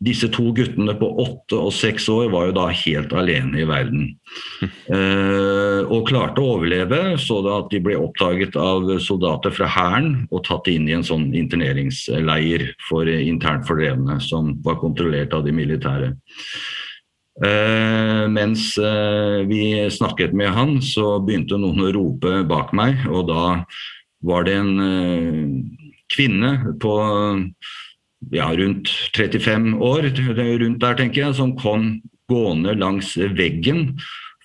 disse to guttene på åtte og seks år var jo da helt alene i verden. Eh, og klarte å overleve, så da at de ble oppdaget av soldater fra Hæren og tatt inn i en sånn interneringsleir for internt fordrevne, som var kontrollert av de militære. Eh, mens eh, vi snakket med han, så begynte noen å rope bak meg, og da var det en eh, kvinne på ja, rundt 35 år, rundt der tenker jeg, som kom gående langs veggen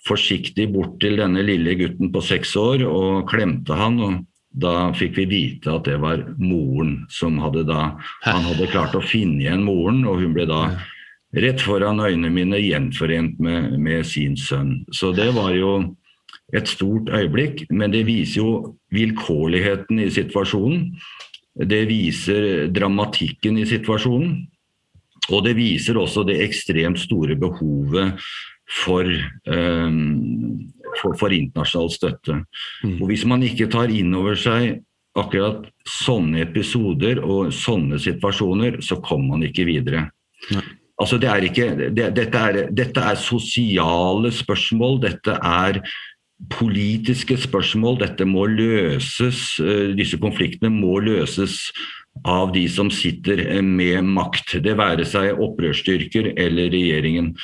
forsiktig bort til denne lille gutten på seks år og klemte han. og Da fikk vi vite at det var moren som hadde da Han hadde klart å finne igjen moren, og hun ble da rett foran øynene mine gjenforent med, med sin sønn. Så det var jo et stort øyeblikk, men det viser jo vilkårligheten i situasjonen. Det viser dramatikken i situasjonen. Og det viser også det ekstremt store behovet for, um, for, for internasjonal støtte. Mm. Og Hvis man ikke tar inn over seg akkurat sånne episoder og sånne situasjoner, så kommer man ikke videre. Nei. Altså det er ikke, det, dette, er, dette er sosiale spørsmål. Dette er politiske spørsmål. Dette må løses, eh, disse konfliktene må løses av de som sitter eh, med makt. Det være seg opprørsstyrker eller regjeringen.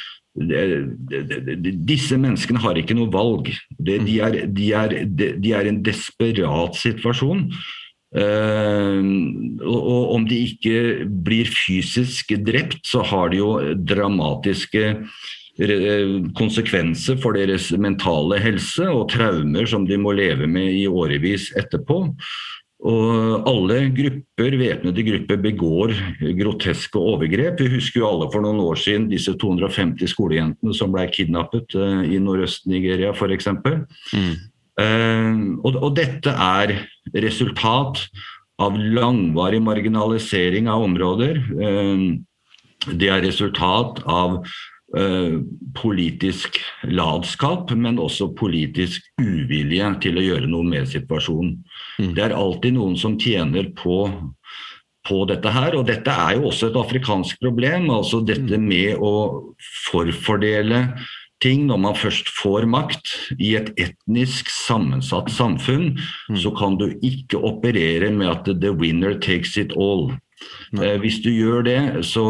disse menneskene har ikke noe valg. De, er, de, er, de er, en desperat situasjon. Uh, og om de ikke blir fysisk drept, så har de jo dramatiske konsekvenser for deres mentale helse og traumer som de må leve med i årevis etterpå. Og alle grupper, væpnede grupper begår groteske overgrep. Vi husker jo alle for noen år siden disse 250 skolejentene som ble kidnappet uh, i Nordøst-Nigeria f.eks. Mm. Uh, og, og, dette er resultat av langvarig marginalisering av områder. Det er resultat av Eh, politisk latskap, men også politisk uvilje til å gjøre noe med situasjonen. Mm. Det er alltid noen som tjener på, på dette her, og dette er jo også et afrikansk problem. altså Dette mm. med å forfordele ting når man først får makt i et etnisk sammensatt samfunn, mm. så kan du ikke operere med at 'the winner takes it all'. Eh, hvis du gjør det, så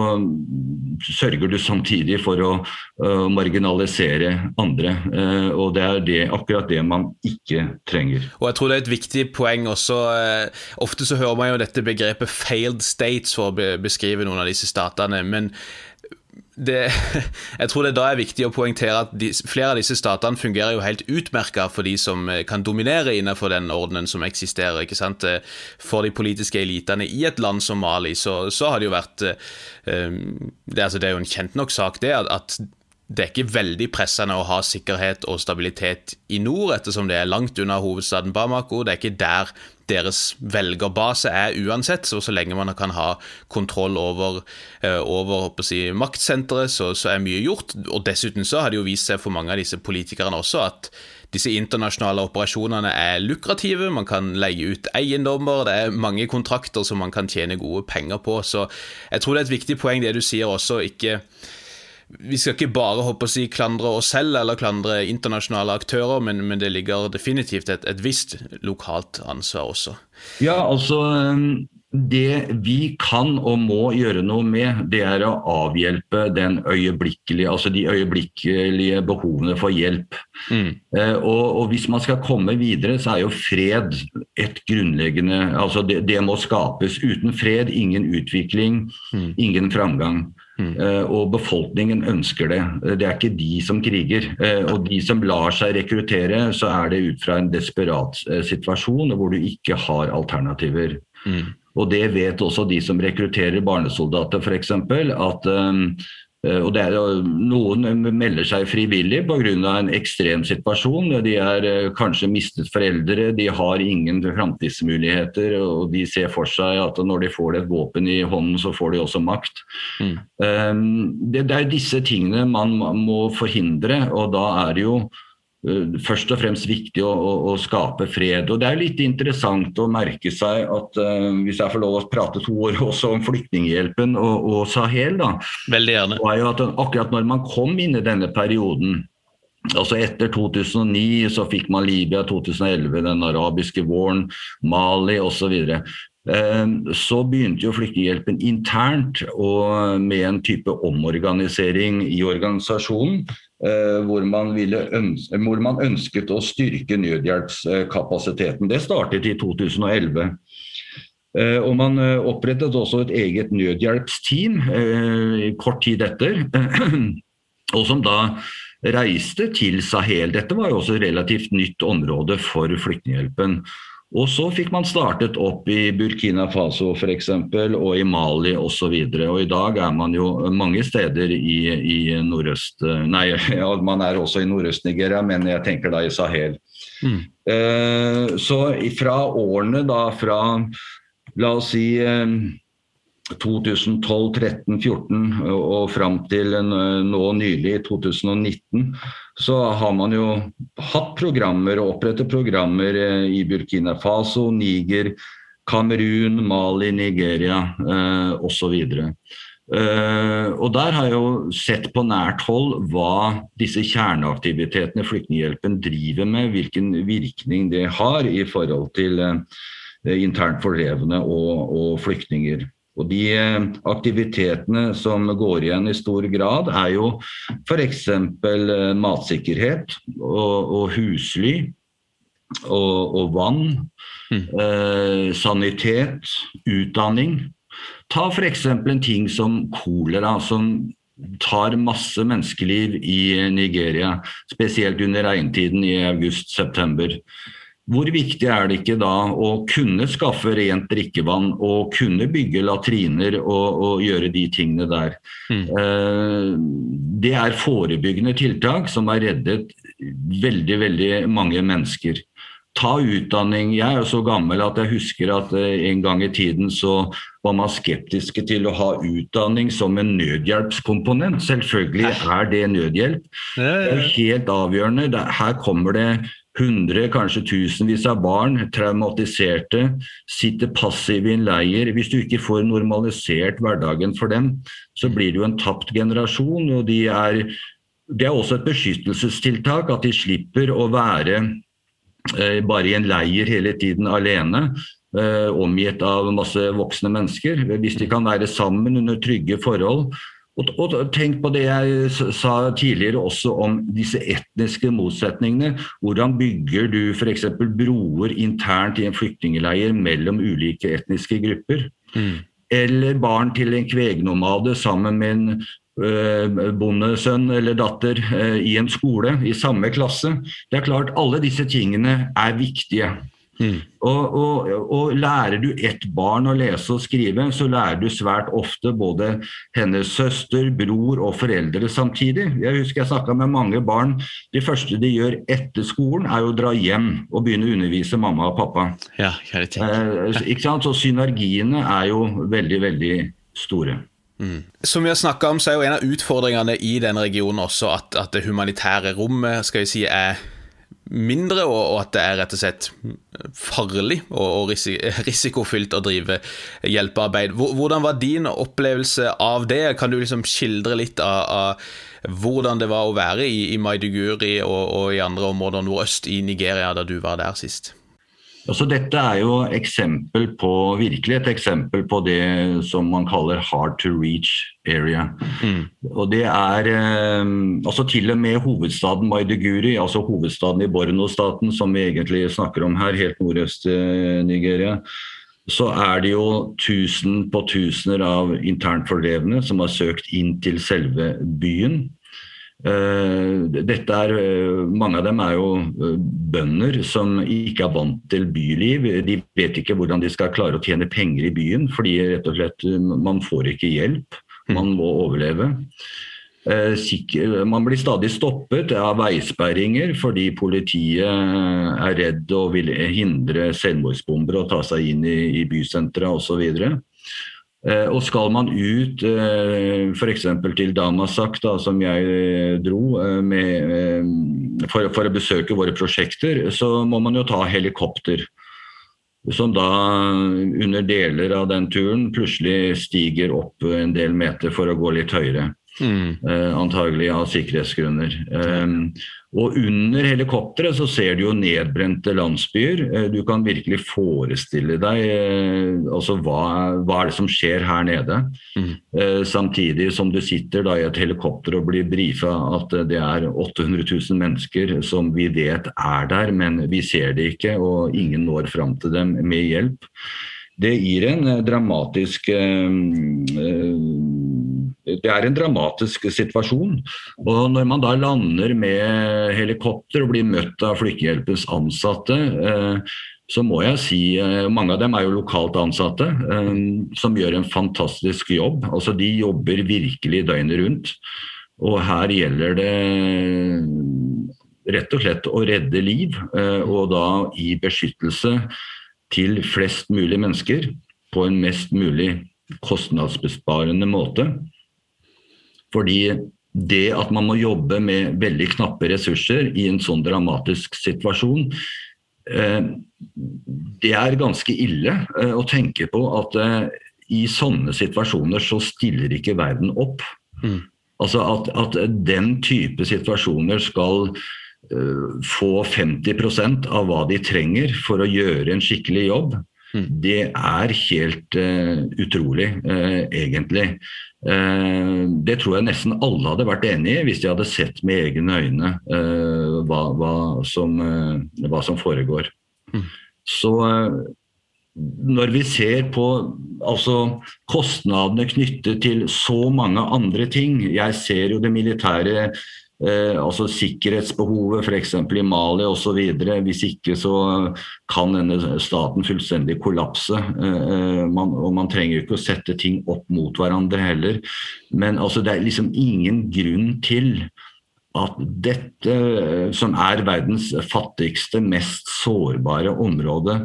sørger du samtidig for å uh, marginalisere andre. Uh, og det er det, akkurat det man ikke trenger. Og jeg tror det er et viktig poeng også. Ofte så hører man jo dette begrepet 'failed states' for å beskrive noen av disse statene. men det, jeg tror det da er viktig å poengtere at de, flere av disse statene fungerer jo helt utmerka for de som eh, kan dominere innenfor den ordenen som eksisterer. ikke sant? Eh, for de politiske elitene i et land som Mali, så, så har det jo vært um, det, altså, det, er jo en kjent nok sak, det, at, at det er ikke veldig pressende å ha sikkerhet og stabilitet i nord, ettersom det er langt unna hovedstaden Bamako. Det er ikke der deres velgerbase er uansett. Så, så lenge man kan ha kontroll over, eh, over si, maktsenteret, så, så, er mye gjort. Og dessuten så har det jo vist seg for mange av disse politikerne også at disse internasjonale operasjonene er lukrative. Man kan leie ut eiendommer, det er mange kontrakter som man kan tjene gode penger på. Så jeg tror det er et viktig poeng det du sier også. ikke vi skal ikke bare håpe å si klandre oss selv eller klandre internasjonale aktører, men, men det ligger definitivt et, et, visst lokalt ansvar også. Ja, altså um, Det vi kan og må gjøre noe med, det er å avhjelpe den øyeblikkelige, altså de øyeblikkelige behovene for hjelp. Mm. Eh, og, og, hvis man skal komme videre, så er jo fred et grunnleggende altså Det, det må skapes. Uten fred, ingen utvikling, mm. ingen framgang. Mm. Uh, og befolkningen ønsker det. Eh, det er ikke de som kriger. Uh, og de som lar seg rekruttere, så er det ut fra en desperat situasjon hvor du ikke har alternativer. Mm. Og det vet også de som rekrutterer barnesoldater f.eks. at Eh, og det er, noen melder seg frivillig pga. en ekstrem situasjon. De er eh, kanskje mistet foreldre, de har ingen framtidsmuligheter. Og de ser for seg at når de får et våpen i hånden, så får de også makt. Mm. Eh, det, det er disse tingene man må forhindre, og da er det jo Eh, først og fremst viktig å, å, å, skape fred. Og Det er litt interessant å merke seg at uh, hvis jeg får lov å prate to år også om Flyktninghjelpen og, og Sahel, da, Veldig gjerne. var jo at akkurat når man kom inn i denne perioden Altså Etter 2009 så fikk man Libya, 2011 den arabiske våren, Mali osv. Eh, så begynte jo Flyktninghjelpen internt og med en type omorganisering i organisasjonen. Eh, hvor man, ønske, hvor man, ønsket å styrke nødhjelpskapasiteten. Det startet i 2011. Eh, og man eh, opprettet også et eget nødhjelpsteam kort tid etter, og som da reiste til Sahel. Dette var jo også et relativt nytt område for Flyktninghjelpen. Og så fikk man startet opp i Burkina Faso f.eks. og i Mali osv. I dag er man jo mange steder i, i nordøst Nei, ja, man er også i Nordøst-Nigeria, men jeg tenker da i Sahel. Mm. Eh, så fra årene da fra La oss si eh, 2012, 13, 14 og fram til nå nylig, 2019, så har man jo hatt programmer og opprettet programmer eh, i Burkina Faso, Niger, Kamerun, Mali, Nigeria eh, osv. Uh, og Der har jeg jo sett på nært hold hva disse kjerneaktivitetene Flyktninghjelpen driver med, hvilken virkning det har i forhold til uh, internt fordrevne og, og flyktninger. Og de eh, aktivitetene som går igjen i stor grad, er jo f.eks. Eh, matsikkerhet og, og husly og, og vann. Mm. Eh, sanitet, utdanning. Ta f.eks. en ting som kolera, som tar masse menneskeliv i Nigeria. Spesielt under regntiden i august-september. Hvor viktig er det ikke da å kunne skaffe rent drikkevann og kunne bygge latriner og, og gjøre de tingene der? Mm. Eh, det er forebyggende tiltak som har reddet veldig, veldig mange mennesker. Ta utdanning. Jeg er jo så gammel at jeg husker at eh, en gang i tiden så var man skeptiske til å ha utdanning som en nødhjelpskomponent. Selvfølgelig er det nødhjelp. Det er helt avgjørende. Her kommer det hundre, kanskje tusenvis av barn, traumatiserte, sitter passive i en leir. Hvis du ikke får normalisert hverdagen for dem, så blir det jo en tapt generasjon. og de er, Det er også et beskyttelsestiltak at de slipper å være eh, bare i en leir hele tiden alene. Eh, omgitt av masse voksne mennesker. Hvis de kan være sammen under trygge forhold, og, og, tenk på det jeg sa tidligere også om disse etniske motsetningene. Hvordan bygger du f.eks. broer internt i en flyktningleir mellom ulike etniske grupper? Mm. Eller barn til en kvegnomade sammen med en øh, bondesønn eller datter øh, i en skole, i samme klasse. Det er klart, alle disse tingene er viktige. Mm. Og, og, og, Lærer du ett barn å lese og skrive, så lærer du svært ofte både hennes søster, bror og foreldre samtidig. Jeg husker jeg snakka med mange barn. Det første de gjør etter skolen, er å dra hjem og begynne å undervise mamma og pappa. Ja, eh, ikke sant? Så synergiene er jo veldig, veldig store. Mm. Som vi har om, så er jo En av utfordringene i den regionen også at, at det humanitære rommet skal vi si, er mindre, og, at det er rett og slett farlig og, risikofylt å drive hjelpearbeid. Hvordan var din opplevelse av det? Kan du liksom skildre litt av, av hvordan det var å være i, i Maiduguri og, og, i andre områder nordøst i Nigeria da du var der sist? Altså, dette er jo eksempel på, virkelig et eksempel på det som man kaller hard to reach area. Mm. Og det er eh, altså Til og med hovedstaden Maiduguri, altså hovedstaden i Borno-staten, som vi egentlig snakker om her, helt nordøst i Nigeria, så er det jo tusen på tusener av internt fordrevne som har søkt inn til selve byen. Eh, dette er, eh, mange av dem er jo eh, bønder som ikke er vant til byliv. De vet ikke hvordan de skal klare å tjene penger i byen, fordi rett og slett man får ikke hjelp. Man må overleve. Man blir stadig stoppet av veisperringer fordi politiet er redd og vil hindre selvmordsbombere å ta seg inn i, i bysentra osv. Eh, og skal man ut eh, f.eks. til Damasak, da, som jeg eh, dro med, for, for, å besøke våre prosjekter, så må man jo ta helikopter. Som da under deler av den turen plutselig stiger opp en del meter for å gå litt høyere. Mm. Eh, antagelig av sikkerhetsgrunner. Eh, og under helikopteret så ser du jo nedbrente landsbyer. Eh, du kan virkelig forestille deg altså hva, hva, er det som skjer her nede. Mm. Samtidig som du sitter da i et helikopter og blir brifa at det er 800 000 mennesker som vi vet er der, men vi ser det ikke, og ingen når fram til dem med hjelp. Det gir en dramatisk det er en dramatisk situasjon. Og når man da lander med helikopter og blir møtt av Flyktninghjelpens ansatte, eh, så må jeg si eh, Mange av dem er jo lokalt ansatte, eh, som gjør en fantastisk jobb. Altså De jobber virkelig døgnet rundt. Og her gjelder det rett og slett å redde liv, og da i beskyttelse til flest mulig mennesker på en mest mulig kostnadsbesparende måte. Fordi det at man må jobbe med veldig knappe ressurser i en sånn dramatisk situasjon, eh, det er ganske ille eh, å tenke på at eh, i sånne situasjoner så stiller ikke verden opp. Mm. Altså at, at, den type situasjoner skal få 50% av hva de trenger for å gjøre en skikkelig jobb. Mm. det er helt uh, utrolig, uh, egentlig. Uh, det tror jeg nesten alle hadde vært enig i hvis de hadde sett med egne øyne hva, hva, som, hva, som, foregår. Mm. Så når vi ser på altså, kostnadene knyttet til så mange andre ting Jeg ser jo det militære Eh, altså sikkerhetsbehovet f.eks. i Mali osv. Hvis ikke så kan denne staten fullstendig kollapse. Eh, eh, man, og man trenger ikke å sette ting opp mot hverandre heller. Men altså, det er liksom ingen grunn til at dette, som er verdens fattigste, mest sårbare område,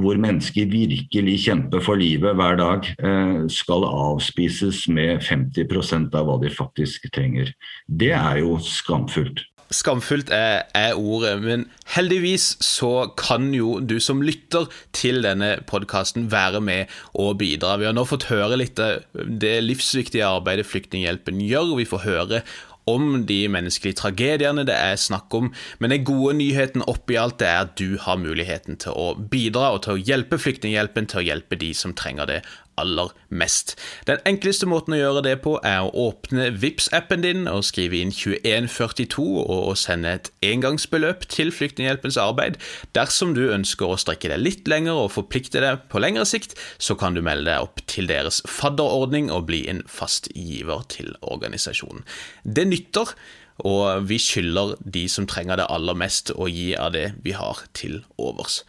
hvor mennesker virkelig kjemper for livet hver dag, eh, skal avspises med 50% av hva de faktisk trenger. Det er jo skamfullt. Skamfullt er, er, ordet, men heldigvis så kan jo du som lytter til denne podkasten være med og bidra. Vi har nå fått høre litt av det livsviktige arbeidet Flyktninghjelpen gjør. Vi får høre om de menneskelige tragediene det er snakk om, men den gode nyheten oppi alt er at du har muligheten til å bidra og til å hjelpe Flyktninghjelpen til å hjelpe de som trenger det aller mest. Den enkleste måten å gjøre det på er å åpne vips appen din og skrive inn 2142 og sende et engangsbeløp til Flyktninghjelpens arbeid. Dersom du ønsker å strekke deg litt lenger og forplikte deg på lengre sikt, så kan du melde deg opp til deres fadderordning og bli en fast giver til organisasjonen. Det nytter. Og vi skylder de som trenger det aller mest, å gi av det vi har til overs.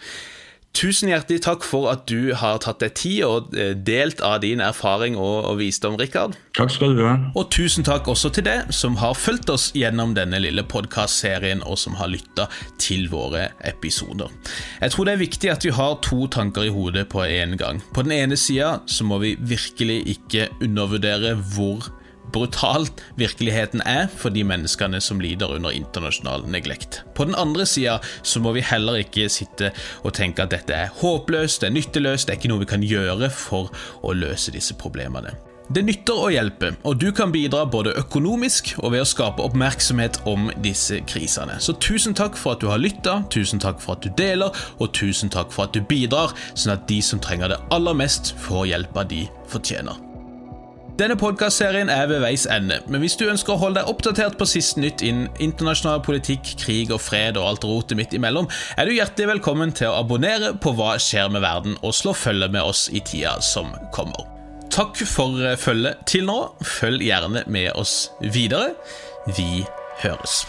Tusen hjertelig takk for at du har tatt deg tid og eh, delt av din erfaring og, og visdom, Rikard. Takk skal du ha. Og tusen takk også til deg som har fulgt oss gjennom denne lille podkastserien, og som har lytta til våre episoder. Jeg tror det er viktig at vi har to tanker i hodet på en gang. På den ene sida så må vi virkelig ikke undervurdere hvor brutalt virkeligheten er for de menneskene som lider under internasjonal neglekt. På den andre sida så må vi heller ikke sitte og tenke at dette er håpløst, det er nytteløst, det er ikke noe vi kan gjøre for å løse disse problemene. Det nytter å hjelpe, og du kan bidra både økonomisk og ved å skape oppmerksomhet om disse krisene. Så tusen takk for at du har lytta, tusen takk for at du deler, og tusen takk for at du bidrar, sånn at de som trenger det aller mest, får hjelpa de fortjener. Denne podkastserien er ved veis ende, men hvis du ønsker å holde deg oppdatert på siste nytt innen internasjonal politikk, krig og fred og alt rotet midt imellom, er du hjertelig velkommen til å abonnere på Hva skjer med verden, og slå følge med oss i tida som kommer. Takk for følget til nå. Følg gjerne med oss videre. Vi høres.